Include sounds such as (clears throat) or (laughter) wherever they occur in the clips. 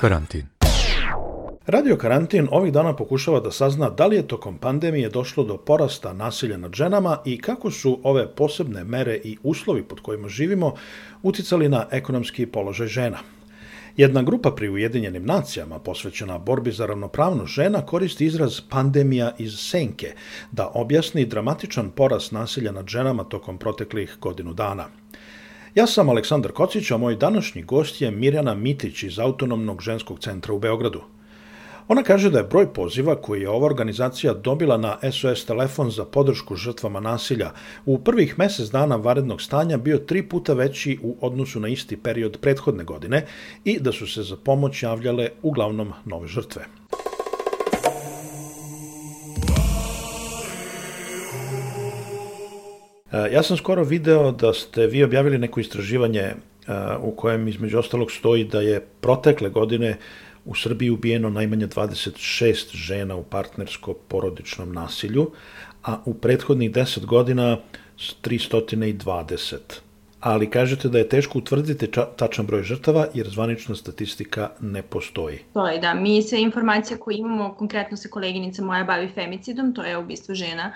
Karantin. Radio Karantin ovih dana pokušava da sazna da li je tokom pandemije došlo do porasta nasilja nad ženama i kako su ove posebne mere i uslovi pod kojima živimo uticali na ekonomski položaj žena. Jedna grupa pri Ujedinjenim nacijama posvećena borbi za ravnopravnost žena koristi izraz pandemija iz senke da objasni dramatičan porast nasilja nad ženama tokom proteklih godinu dana. Ja sam Aleksandar Kocić, a moj današnji gost je Mirjana Mitić iz Autonomnog ženskog centra u Beogradu. Ona kaže da je broj poziva koji je ova organizacija dobila na SOS telefon za podršku žrtvama nasilja u prvih mesec dana varednog stanja bio tri puta veći u odnosu na isti period prethodne godine i da su se za pomoć javljale uglavnom nove žrtve. Ja sam skoro video da ste vi objavili neko istraživanje e, u kojem između ostalog stoji da je protekle godine u Srbiji ubijeno najmanje 26 žena u partnersko-porodičnom nasilju, a u prethodnih 10 godina 320 ali kažete da je teško utvrditi tačan broj žrtava jer zvanična statistika ne postoji. To je da, mi sve informacije koje imamo, konkretno se koleginica moja bavi femicidom, to je ubistvo žena,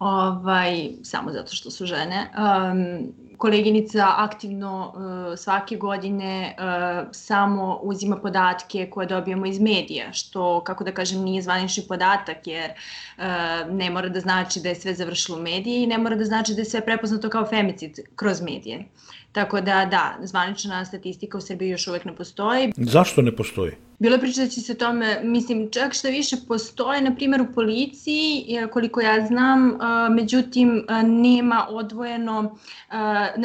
ovaj, samo zato što su žene. Um, koleginica aktivno uh, svake godine uh, samo uzima podatke koje dobijemo iz medija, što, kako da kažem, nije zvanični podatak, jer uh, ne mora da znači da je sve završilo u mediji i ne mora da znači da je sve prepoznato kao femicid kroz medije. Tako da, da, zvanična statistika u Srbiji još uvek ne postoji. Zašto ne postoji? Bilo je priča da će se tome, mislim, čak što više postoje, na primjer u policiji, koliko ja znam, međutim, nema odvojeno,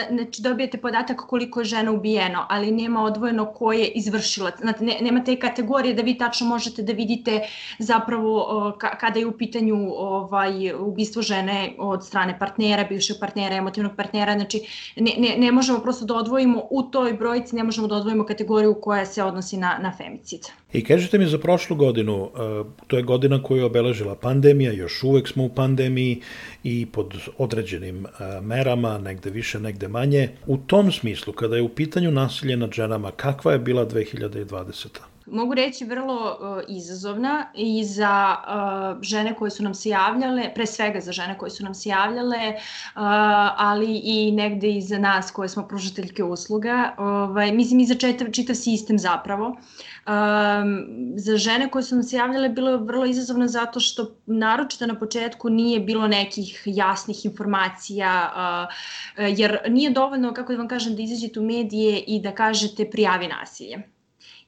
znači dobijete podatak koliko je žena ubijeno, ali nema odvojeno ko je izvršilac. Znate, nema te kategorije da vi tačno možete da vidite zapravo kada je u pitanju ovaj, ubistvo žene od strane partnera, bivšeg partnera, emotivnog partnera, znači ne, ne, ne možemo prosto da odvojimo u toj brojci, ne možemo da odvojimo kategoriju koja se odnosi na, na femicid. I kažete mi za prošlu godinu, e, to je godina koju je obeležila pandemija, još uvek smo u pandemiji i pod određenim e, merama, negde više, negde manje. U tom smislu, kada je u pitanju nasilje nad ženama, kakva je bila 2020 mogu reći vrlo uh, izazovna i za uh, žene koje su nam se javljale, pre svega za žene koje su nam se javljale, uh, ali i negde i za nas koje smo pružateljke usluga. Ovaj, mislim i za čitav, čitav sistem zapravo. Um, za žene koje su nam se javljale bilo je vrlo izazovno zato što naročito na početku nije bilo nekih jasnih informacija, uh, jer nije dovoljno, kako da vam kažem, da izađete u medije i da kažete prijavi nasilje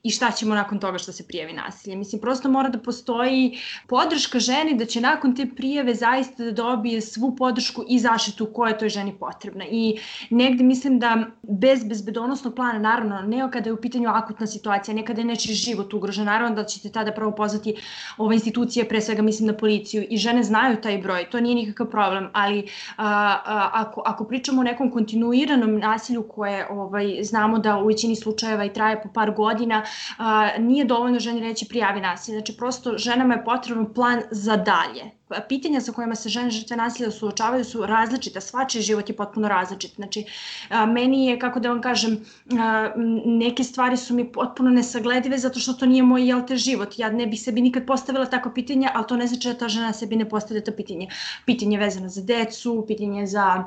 i šta ćemo nakon toga što se prijavi nasilje. Mislim, prosto mora da postoji podrška ženi da će nakon te prijave zaista da dobije svu podršku i zaštitu koja je toj ženi potrebna. I negde mislim da bez bezbedonosnog plana, naravno, ne kada je u pitanju akutna situacija, ne kada je nečiji život ugrožen, naravno da ćete tada prvo pozvati ove institucije, pre svega mislim na policiju i žene znaju taj broj, to nije nikakav problem, ali a, a, ako, ako pričamo o nekom kontinuiranom nasilju koje ovaj, znamo da u većini slučajeva i traje po par godina, a, nije dovoljno ženi reći prijavi nasilje. Znači, prosto ženama je potreban plan za dalje. Pa, pitanja sa kojima se žene žrtve nasilja suočavaju su različita, svačiji život je potpuno različit. Znači, a, meni je, kako da vam kažem, a, neke stvari su mi potpuno nesagledive zato što to nije moj, jel te, život. Ja ne bih sebi nikad postavila tako pitanje, ali to ne znači da ta žena sebi ne postavlja to pitanje. Pitanje vezano za decu, pitanje za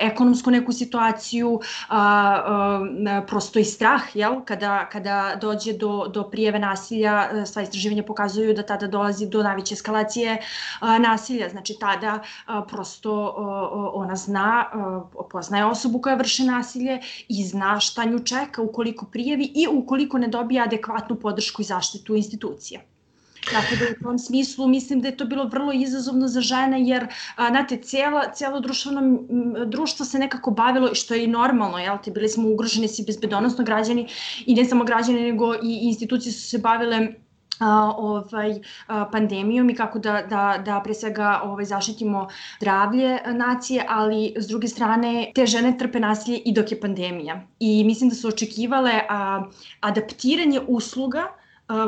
ekonomsku neku situaciju, a, a, prosto i strah, jel? Kada, kada dođe do, do prijeve nasilja, sva istraživanja pokazuju da tada dolazi do najveće eskalacije a, nasilja, znači tada a, prosto a, ona zna, a, poznaje osobu koja vrše nasilje i zna šta nju čeka ukoliko prijevi i ukoliko ne dobije adekvatnu podršku i zaštitu institucije. Tako da u tom smislu mislim da je to bilo vrlo izazovno za žene jer, a, znate, cijela, cijelo društveno, društvo se nekako bavilo, što je i normalno, jel te, bili smo ugroženi svi bezbedonosno građani i ne samo građani, nego i institucije su se bavile a, ovaj, a, pandemijom i kako da, da, da pre svega ovaj, zaštitimo zdravlje nacije, ali s druge strane te žene trpe nasilje i dok je pandemija. I mislim da su očekivale a, adaptiranje usluga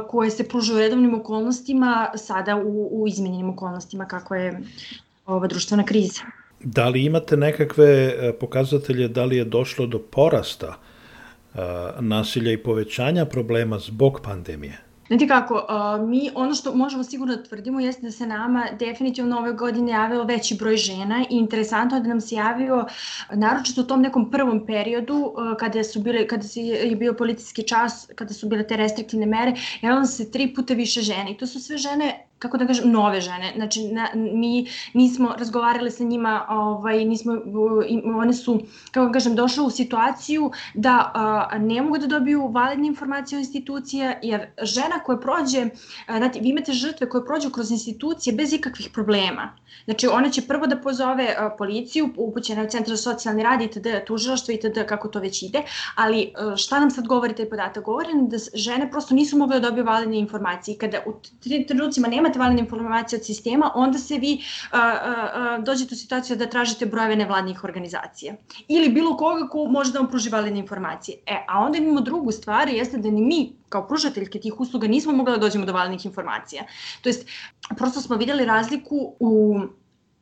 koje se pružaju u redovnim okolnostima, sada u, u izmenjenim okolnostima kako je ova društvena kriza. Da li imate nekakve e, pokazatelje da li je došlo do porasta nasilja i povećanja problema zbog pandemije? Znate kako, mi ono što možemo sigurno da tvrdimo jeste da se nama definitivno ove godine javio veći broj žena i interesantno je da nam se javio naročito u tom nekom prvom periodu kada su bile kada se je bio policijski čas, kada su bile te restriktivne mere, javilo se tri puta više žena i to su sve žene kako da kažem, nove žene. Znači, na, mi nismo razgovarali sa njima, ovaj, nismo, one su, kako da kažem, došle u situaciju da a, ne mogu da dobiju validne informacije o institucija, jer žena koja prođe, a, vi imate žrtve koje prođu kroz institucije bez ikakvih problema. Znači, ona će prvo da pozove a, policiju, upućena u centar za socijalni rad itd. tužilaštvo itd. kako to već ide, ali a, šta nam sad govori taj podatak? Govori da žene prosto nisu mogle da dobiju validne informacije kada u trenucima nema nemate validne informacije od sistema, onda se vi a, a, dođete u situaciju da tražite brojeve nevladnih organizacija. Ili bilo koga ko može da vam pruži validne informacije. E, a onda imamo drugu stvar, jeste da ni mi kao pružateljke tih usluga nismo mogli da dođemo do validnih informacija. To jest, prosto smo videli razliku u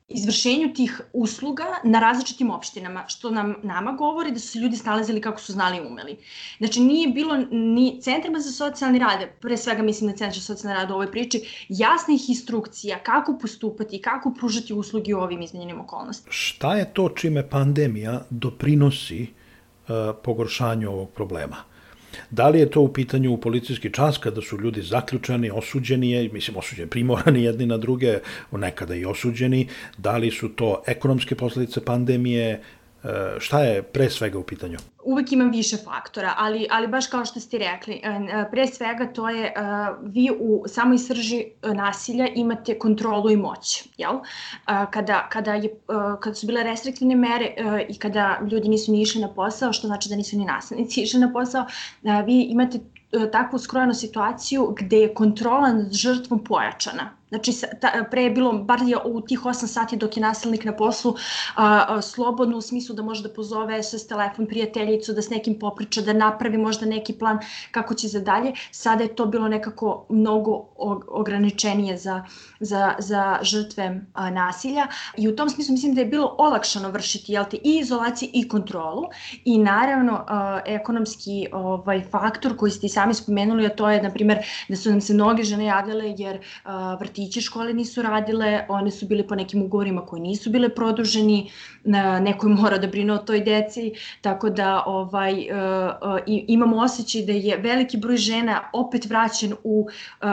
izvršenju tih usluga na različitim opštinama, što nam nama govori da su se ljudi snalazili kako su znali i umeli. Znači, nije bilo ni centrima za socijalni rad, pre svega mislim na centar za socijalni rad u ovoj priči, jasnih instrukcija kako postupati i kako pružati usluge u ovim izmenjenim okolnostima. Šta je to čime pandemija doprinosi uh, pogoršanju ovog problema? Da li je to u pitanju u policijski čas kada su ljudi zaključani, osuđeni, mislim osuđeni, primorani jedni na druge, nekada i osuđeni, da li su to ekonomske posledice pandemije, šta je pre svega u pitanju? Uvek imam više faktora, ali, ali baš kao što ste rekli, e, e, pre svega to je, vi u samoj srži nasilja imate kontrolu i moć, jel? Kada, kada, je, kada su bile restriktivne mere i kada ljudi nisu ni išli na posao, što znači da nisu ni nasilnici (laughs) išli na posao, vi imate takvu skrojenu situaciju gde je kontrola nad žrtvom pojačana Znači, ta, pre je bilo, bar je u tih 8 sati dok je nasilnik na poslu, a, a, slobodno u smislu da može da pozove SS telefon prijateljicu, da s nekim popriča, da napravi možda neki plan kako će za dalje. Sada je to bilo nekako mnogo ograničenije za, za, za žrtve a, nasilja i u tom smislu mislim da je bilo olakšano vršiti jel te, i izolaciju i kontrolu i naravno a, ekonomski ovaj, faktor koji ste i sami spomenuli, a to je, na primer, da su nam se mnoge žene javljale jer a, vrti vrtiće škole nisu radile, one su bile po nekim ugovorima koji nisu bile produženi, neko je mora da brine o toj deci, tako da ovaj, uh, uh, imamo osjećaj da je veliki broj žena opet vraćen u uh,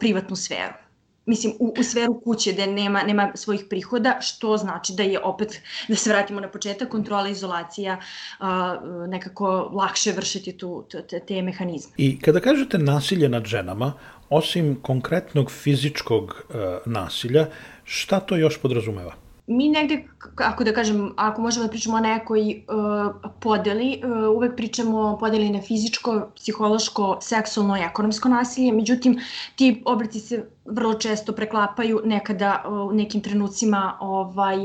privatnu sferu mislim, u, u sferu kuće gde nema, nema svojih prihoda, što znači da je opet, da se vratimo na početak, kontrola, izolacija, a, nekako lakše vršiti tu, te, te mehanizme. I kada kažete nasilje nad ženama, osim konkretnog fizičkog uh, nasilja, šta to još podrazumeva? mi negde, ako da kažem, ako možemo da pričamo o nekoj uh, podeli, uh, uvek pričamo o podeli na fizičko, psihološko, seksualno i ekonomsko nasilje, međutim, ti oblici se vrlo često preklapaju, nekada u nekim trenucima ovaj,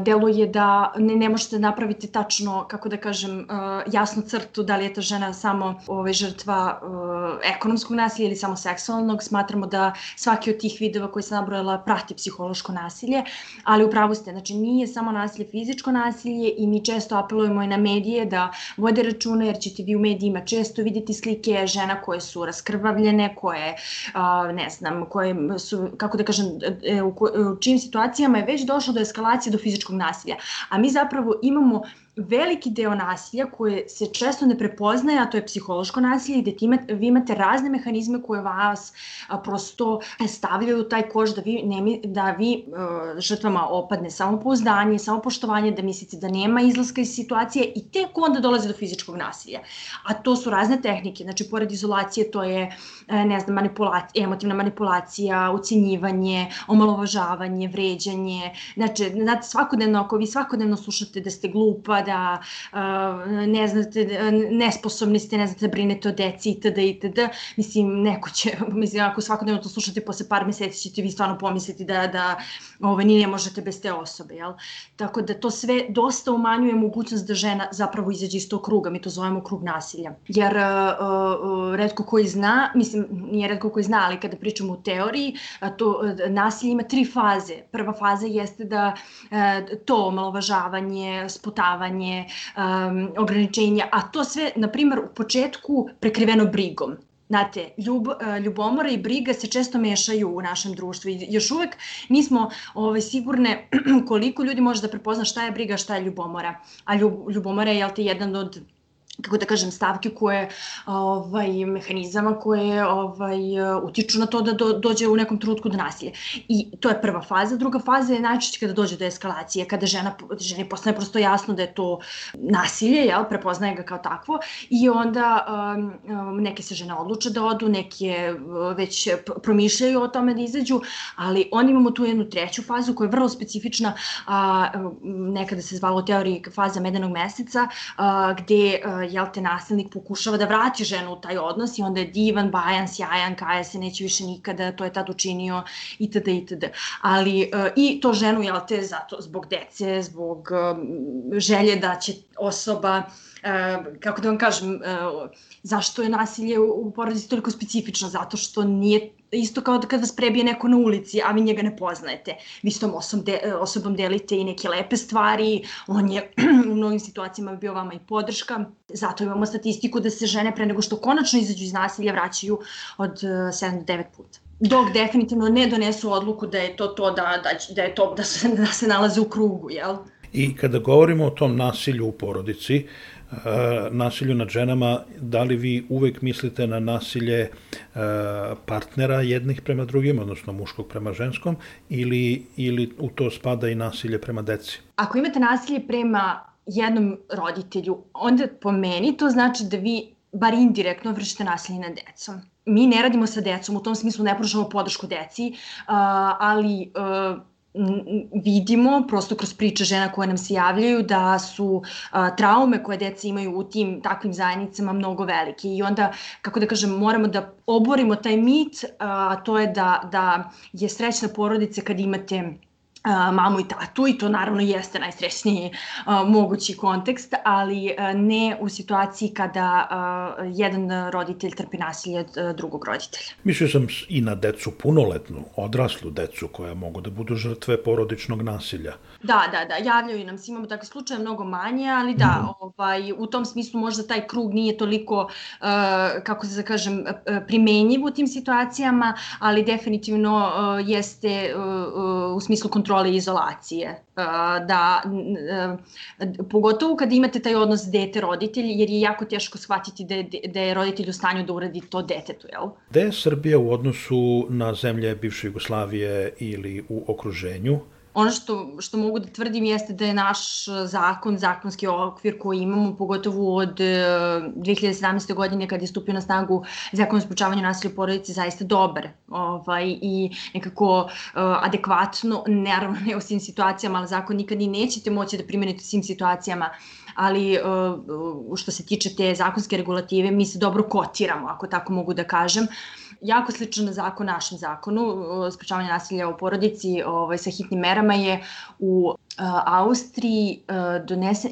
deluje da ne, ne možete da napravite tačno, kako da kažem, jasnu crtu da li je ta žena samo ovaj, žrtva ekonomskog nasilja ili samo seksualnog. Smatramo da svaki od tih vidova koji sam nabrojala prati psihološko nasilje, ali upravo ste, znači nije samo nasilje fizičko nasilje i mi često apelujemo i na medije da vode računa jer ćete vi u medijima često videti slike žena koje su raskrvavljene, koje, ne znam, koje su, kako da kažem, e, u, u čim situacijama je već došlo do eskalacije do fizičkog nasilja. A mi zapravo imamo veliki deo nasilja koje se često ne prepoznaje, a to je psihološko nasilje, gde imate, vi imate razne mehanizme koje vas a, prosto stavljaju taj koš da vi, ne, da vi a, žrtvama opadne samopouzdanje, samopoštovanje, da mislite da nema izlaska iz situacije i tek onda dolazi do fizičkog nasilja. A to su razne tehnike, znači pored izolacije to je, ne znam, manipulacija, emotivna manipulacija, ucenjivanje, omalovažavanje, vređanje, znači, znate, svakodnevno, ako vi svakodnevno slušate da ste glupa, da ne znate, nesposobni ste, ne znate da brinete o deci itd. itd. Mislim, neko će, mislim, ako svakodnevno to slušate, posle par meseci ćete vi stvarno pomisliti da, da ovaj, ni ne možete bez te osobe, jel? Tako da to sve dosta umanjuje mogućnost da žena zapravo izađe iz tog kruga, mi to zovemo krug nasilja. Jer redko koji zna, mislim, nije redko koji zna, ali kada pričamo u teoriji, to nasilje ima tri faze. Prva faza jeste da to omalovažavanje, sputavanje, um, ograničenja, a to sve, na primjer, u početku prekriveno brigom. Znate, ljub, e, ljubomora i briga se često mešaju u našem društvu i još uvek nismo ovaj, sigurne (clears throat) koliko ljudi može da prepozna šta je briga, šta je ljubomora. A ljub, ljubomora je, jel te, jedan od kako da kažem, stavke koje, ovaj, mehanizama koje ovaj, utiču na to da do, dođe u nekom trenutku do nasilja. I to je prva faza. Druga faza je najčešće kada dođe do eskalacije, kada žena, ženi postane prosto jasno da je to nasilje, jel, prepoznaje ga kao takvo i onda um, neke se žene odluče da odu, neke već promišljaju o tome da izađu, ali onda imamo tu jednu treću fazu koja je vrlo specifična, a, nekada se zvalo u teoriji faza medenog meseca, a, gde a, jel te nasilnik pokušava da vrati ženu u taj odnos i onda je divan, bajan, sjajan, kaje se neće više nikada, to je tad učinio itd. itd. Ali uh, i to ženu jel te zato zbog dece, zbog um, želje da će osoba Uh, kako da vam kažem, uh, zašto je nasilje u porodici toliko specifično? Zato što nije isto kao da kad vas prebije neko na ulici, a vi njega ne poznajete. Vi s tom osobom, de, osobom delite i neke lepe stvari, on je (clears throat) u mnogim situacijama bio vama i podrška. Zato imamo statistiku da se žene pre nego što konačno izađu iz nasilja vraćaju od 7 do 9 puta dok definitivno ne donesu odluku da je to to da, da, da je to da se, da se nalaze u krugu, jel? I kada govorimo o tom nasilju u porodici, E, nasilju nad ženama, da li vi uvek mislite na nasilje e, partnera jednih prema drugim, odnosno muškog prema ženskom, ili, ili u to spada i nasilje prema deci? Ako imate nasilje prema jednom roditelju, onda po meni to znači da vi bar indirektno vršite nasilje nad decom. Mi ne radimo sa decom, u tom smislu ne pružamo podršku deci, ali vidimo prosto kroz priče žena koje nam se javljaju da su a, traume koje deca imaju u tim takvim zajednicama mnogo velike. I onda kako da kažem moramo da oborimo taj mit a to je da da je srećna porodica kad imate mamu i tatu i to naravno jeste najsrećniji uh, mogući kontekst, ali uh, ne u situaciji kada uh, jedan roditelj trpi nasilje od drugog roditelja. Mislio sam i na decu punoletnu, odraslu decu koja mogu da budu žrtve porodičnog nasilja. Da, da, da, javljaju nam se, imamo takve slučaje mnogo manje, ali da, mm ovaj, u tom smislu možda taj krug nije toliko, uh, kako se da kažem, primenjiv u tim situacijama, ali definitivno uh, jeste u smislu kontrole i izolacije. Da, uh, pogotovo kad imate taj odnos dete-roditelj, jer je jako teško shvatiti da je, da je roditelj u stanju da uradi to detetu, jel? Gde je Srbija u odnosu na zemlje bivše Jugoslavije ili u okruženju? Ono što, što mogu da tvrdim jeste da je naš zakon, zakonski okvir koji imamo, pogotovo od 2017. E, godine kad je stupio na snagu zakon o sprečavanju nasilja u porodici, zaista dobar ovaj, i nekako uh, adekvatno, naravno ne u svim situacijama, ali zakon nikad i nećete moći da primenite u svim situacijama, ali što se tiče te zakonske regulative, mi se dobro kotiramo, ako tako mogu da kažem. Jako sličan zakon našem zakonu, sprečavanje nasilja u porodici ovaj, sa hitnim merama je u Austriji donese,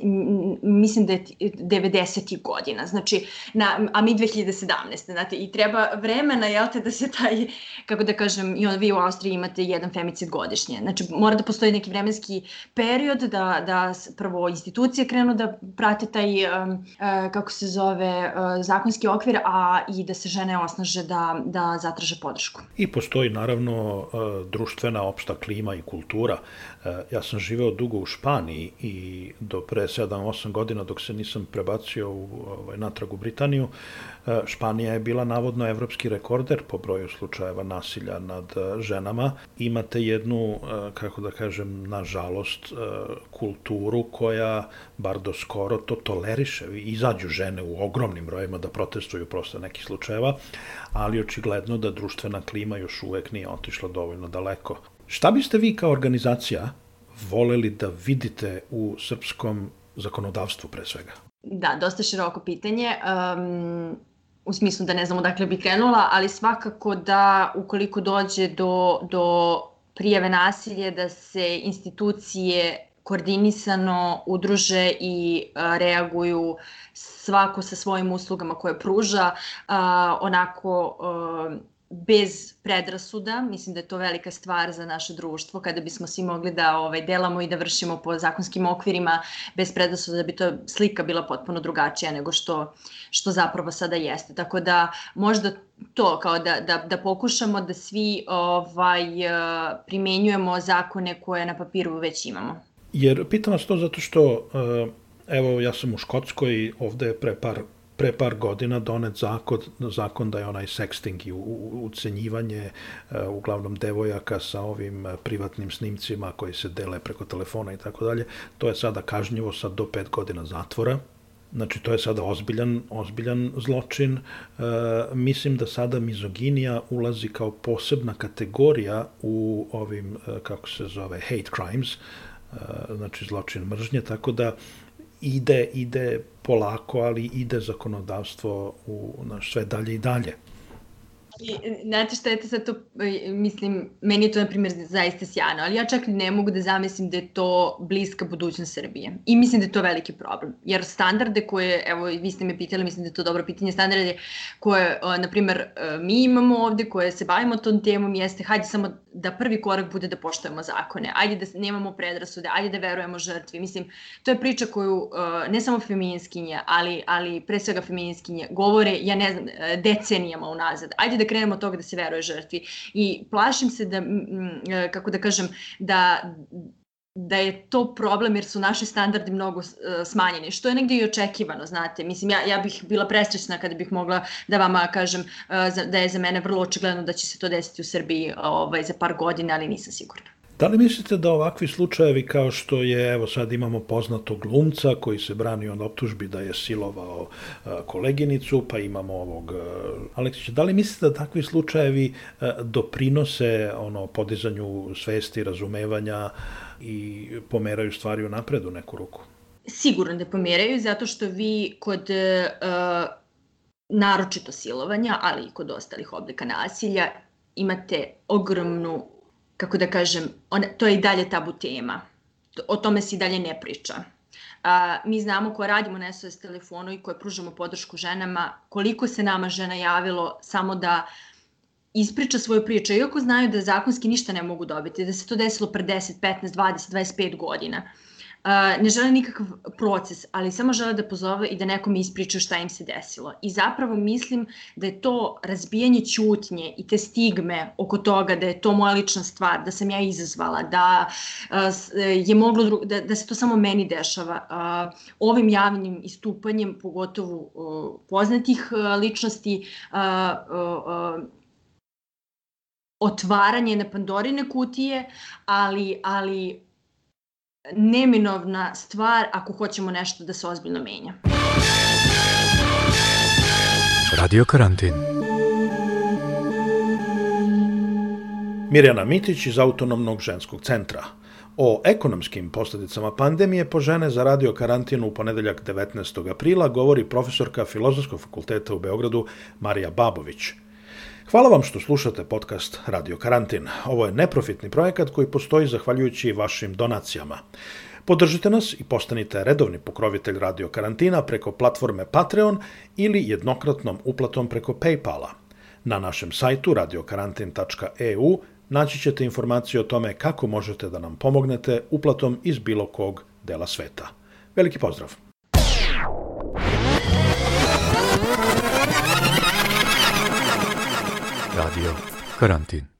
mislim da je 90. godina, znači, na, a mi 2017. Znate, i treba vremena, jel te, da se taj, kako da kažem, i on, vi u Austriji imate jedan femicid godišnje. Znači, mora da postoji neki vremenski period da, da prvo institucije krenu da prate taj, kako se zove, zakonski okvir, a i da se žene osnaže da, da zatraže podršku. I postoji, naravno, društvena opšta klima i kultura. Ja sam živeo dugo u Španiji i do pre 7-8 godina dok se nisam prebacio u, ovaj, natrag u Britaniju, e, Španija je bila navodno evropski rekorder po broju slučajeva nasilja nad e, ženama. Imate jednu, e, kako da kažem, nažalost, kulturu koja, bar do skoro, to toleriše. Izađu žene u ogromnim brojima da protestuju prosto nekih slučajeva, ali očigledno da društvena klima još uvek nije otišla dovoljno daleko. Šta biste vi kao organizacija voleli da vidite u srpskom zakonodavstvu pre svega? Da, dosta široko pitanje. Um, u smislu da ne znam odakle bi krenula, ali svakako da ukoliko dođe do, do prijave nasilje, da se institucije koordinisano udruže i reaguju svako sa svojim uslugama koje pruža, onako bez predrasuda, mislim da je to velika stvar za naše društvo, kada bismo svi mogli da ovaj, delamo i da vršimo po zakonskim okvirima bez predrasuda, da bi to slika bila potpuno drugačija nego što, što zapravo sada jeste. Tako da možda to kao da, da, da pokušamo da svi ovaj, primenjujemo zakone koje na papiru već imamo. Jer pitam vas to zato što, eh, evo ja sam u Škotskoj, ovde je pre par pre par godina donet zakon, zakon da je onaj sexting i ucenjivanje uh, uglavnom devojaka sa ovim uh, privatnim snimcima koji se dele preko telefona i tako dalje, to je sada kažnjivo sa do pet godina zatvora. Znači, to je sada ozbiljan, ozbiljan zločin. E, mislim da sada mizoginija ulazi kao posebna kategorija u ovim, kako se zove, hate crimes, znači zločin mržnje, tako da ide, ide polako, ali ide zakonodavstvo u naš sve dalje i dalje. Znate šta je to sad to, e, mislim, meni je to, na primjer, zaista sjajno, ali ja čak ne mogu da zamislim da je to bliska budućnost Srbije. I mislim da je to veliki problem. Jer standarde koje, evo, vi ste me pitali, mislim da je to dobro pitanje, standarde koje, na primjer, e, mi imamo ovde, koje se bavimo tom temom, jeste, hajde samo da prvi korak bude da poštujemo zakone, ajde da nemamo predrasude, ajde da verujemo žrtvi. Mislim, to je priča koju e, ne samo feminiskinje, ali, ali pre svega feminiskinje govore, ja ne znam, decenijama unazad. Ajde da krenemo od toga da se veruje žrtvi. I plašim se da, e, kako da kažem, da da je to problem jer su naši standardi mnogo uh, smanjeni, što je negde i očekivano, znate. Mislim, ja, ja bih bila presrećna kada bih mogla da vama kažem uh, da je za mene vrlo očigledno da će se to desiti u Srbiji ovaj, za par godina, ali nisam sigurna. Da li mislite da ovakvi slučajevi kao što je, evo sad imamo poznatog glumca koji se brani od optužbi da je silovao koleginicu, pa imamo ovog Aleksića, da li mislite da takvi slučajevi doprinose ono podizanju svesti, razumevanja i pomeraju stvari u napredu neku ruku? Sigurno da pomeraju, zato što vi kod uh, naročito silovanja, ali i kod ostalih oblika nasilja, imate ogromnu kako da kažem, ona, to je i dalje tabu tema. O tome se i dalje ne priča. A, mi znamo ko radimo na SOS telefonu i koje pružamo podršku ženama, koliko se nama žena javilo samo da ispriča svoju priču, iako znaju da zakonski ništa ne mogu dobiti, da se to desilo pre 10, 15, 20, 25 godina. Uh, ne žele nikakav proces, ali samo žele da pozove i da nekom ispričaju šta im se desilo. I zapravo mislim da je to razbijanje ćutnje i te stigme oko toga da je to moja lična stvar, da sam ja izazvala, da je moglo da, da se to samo meni dešava. Ovim javnim istupanjem, pogotovo poznatih ličnosti, otvaranje na Pandorine kutije, ali, ali neminovna stvar ako hoćemo nešto da se ozbiljno menja. Radio karantin. Mirjana Mitić iz Autonomnog ženskog centra. O ekonomskim posledicama pandemije po žene za radio karantinu u ponedeljak 19. aprila govori profesorka Filozofskog fakulteta u Beogradu Marija Babović – Hvala vam što slušate podcast Radio Karantin. Ovo je neprofitni projekat koji postoji zahvaljujući vašim donacijama. Podržite nas i postanite redovni pokrovitelj Radio Karantina preko platforme Patreon ili jednokratnom uplatom preko Paypala. Na našem sajtu radiokarantin.eu naći ćete informacije o tome kako možete da nam pomognete uplatom iz bilo kog dela sveta. Veliki pozdrav! Radio Karantin